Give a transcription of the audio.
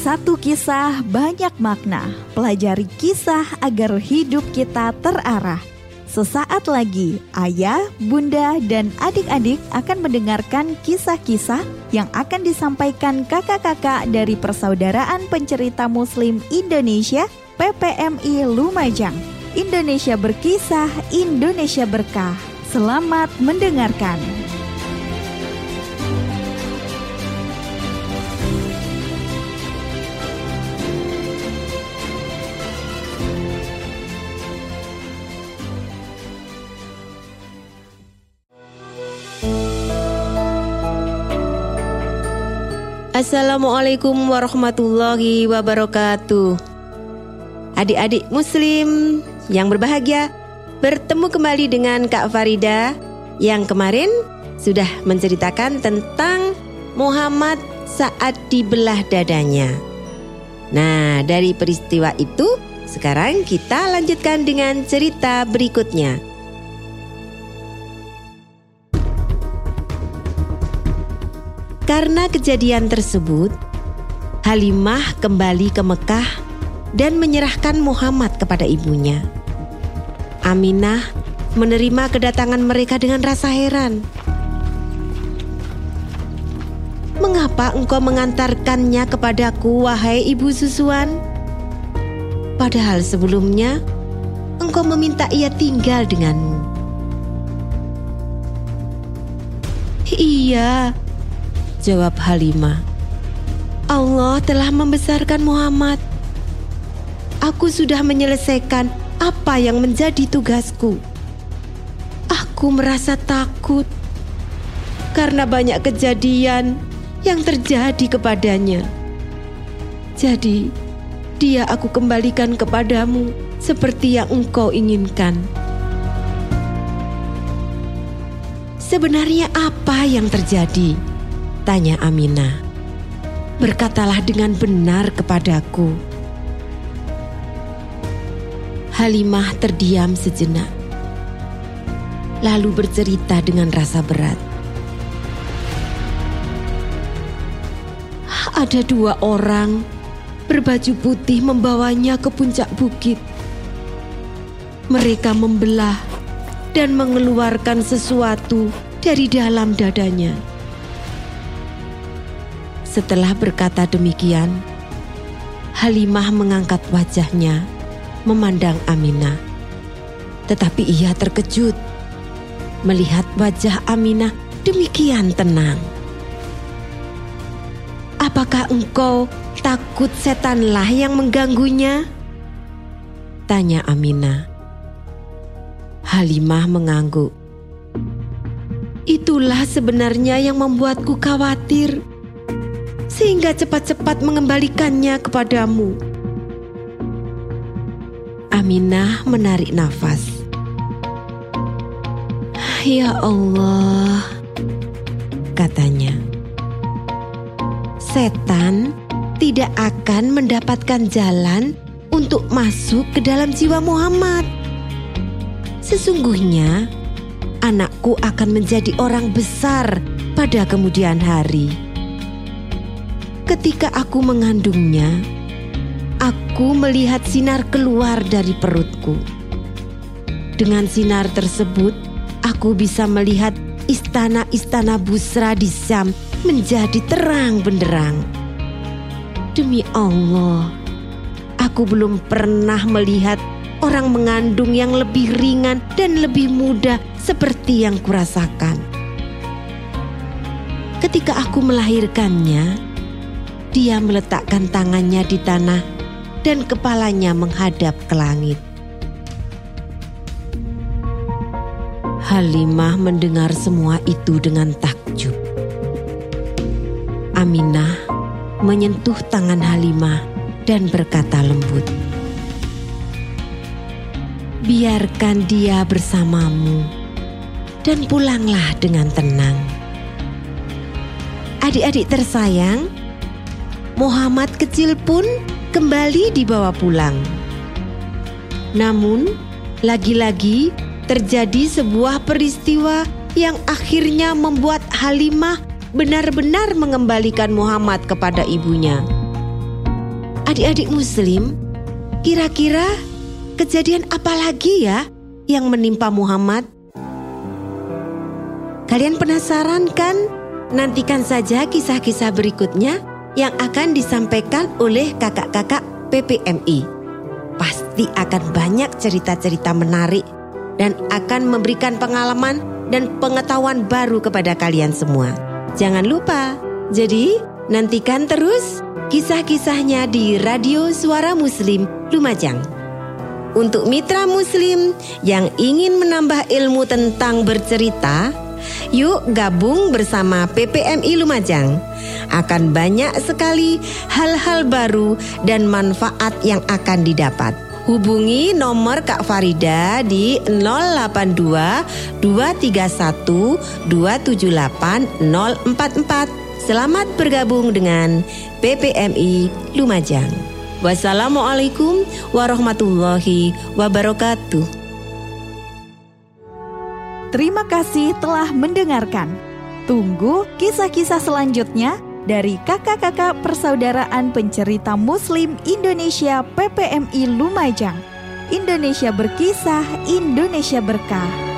Satu kisah banyak makna. Pelajari kisah agar hidup kita terarah. Sesaat lagi, ayah, bunda, dan adik-adik akan mendengarkan kisah-kisah yang akan disampaikan kakak-kakak dari Persaudaraan Pencerita Muslim Indonesia PPMI Lumajang. Indonesia berkisah, Indonesia berkah. Selamat mendengarkan. Assalamualaikum warahmatullahi wabarakatuh. Adik-adik Muslim yang berbahagia, bertemu kembali dengan Kak Farida yang kemarin sudah menceritakan tentang Muhammad saat dibelah dadanya. Nah, dari peristiwa itu, sekarang kita lanjutkan dengan cerita berikutnya. Karena kejadian tersebut, Halimah kembali ke Mekah dan menyerahkan Muhammad kepada ibunya. Aminah menerima kedatangan mereka dengan rasa heran. Mengapa engkau mengantarkannya kepadaku, wahai ibu susuan? Padahal sebelumnya engkau meminta ia tinggal denganmu. Iya, Jawab Halimah. Allah telah membesarkan Muhammad. Aku sudah menyelesaikan apa yang menjadi tugasku. Aku merasa takut karena banyak kejadian yang terjadi kepadanya. Jadi, dia aku kembalikan kepadamu seperti yang engkau inginkan. Sebenarnya apa yang terjadi? Tanya Aminah. Berkatalah dengan benar kepadaku. Halimah terdiam sejenak. Lalu bercerita dengan rasa berat. Ada dua orang berbaju putih membawanya ke puncak bukit. Mereka membelah dan mengeluarkan sesuatu dari dalam dadanya. Setelah berkata demikian, Halimah mengangkat wajahnya memandang Aminah. Tetapi ia terkejut melihat wajah Aminah demikian tenang. Apakah engkau takut setanlah yang mengganggunya? Tanya Aminah. Halimah mengangguk. Itulah sebenarnya yang membuatku khawatir sehingga cepat-cepat mengembalikannya kepadamu. Aminah menarik nafas. Ya Allah, katanya. Setan tidak akan mendapatkan jalan untuk masuk ke dalam jiwa Muhammad. Sesungguhnya, anakku akan menjadi orang besar pada kemudian hari Ketika aku mengandungnya, aku melihat sinar keluar dari perutku. Dengan sinar tersebut, aku bisa melihat istana-istana Busra di Syam menjadi terang benderang. Demi Allah, aku belum pernah melihat orang mengandung yang lebih ringan dan lebih mudah seperti yang kurasakan. Ketika aku melahirkannya, dia meletakkan tangannya di tanah dan kepalanya menghadap ke langit. Halimah mendengar semua itu dengan takjub. Aminah menyentuh tangan Halimah dan berkata lembut, "Biarkan dia bersamamu dan pulanglah dengan tenang." Adik-adik tersayang, Muhammad kecil pun kembali dibawa pulang. Namun, lagi-lagi terjadi sebuah peristiwa yang akhirnya membuat Halimah benar-benar mengembalikan Muhammad kepada ibunya. Adik-adik Muslim, kira-kira kejadian apa lagi ya yang menimpa Muhammad? Kalian penasaran kan? Nantikan saja kisah-kisah berikutnya yang akan disampaikan oleh kakak-kakak PPMI. Pasti akan banyak cerita-cerita menarik dan akan memberikan pengalaman dan pengetahuan baru kepada kalian semua. Jangan lupa, jadi nantikan terus kisah-kisahnya di Radio Suara Muslim Lumajang. Untuk mitra muslim yang ingin menambah ilmu tentang bercerita, yuk gabung bersama PPMI Lumajang. Akan banyak sekali hal-hal baru dan manfaat yang akan didapat. Hubungi nomor Kak Farida di 082 231 278 044. Selamat bergabung dengan PPMI Lumajang. Wassalamualaikum warahmatullahi wabarakatuh. Terima kasih telah mendengarkan. Tunggu kisah-kisah selanjutnya dari kakak-kakak persaudaraan pencerita Muslim Indonesia PPMI Lumajang. Indonesia berkisah, Indonesia berkah.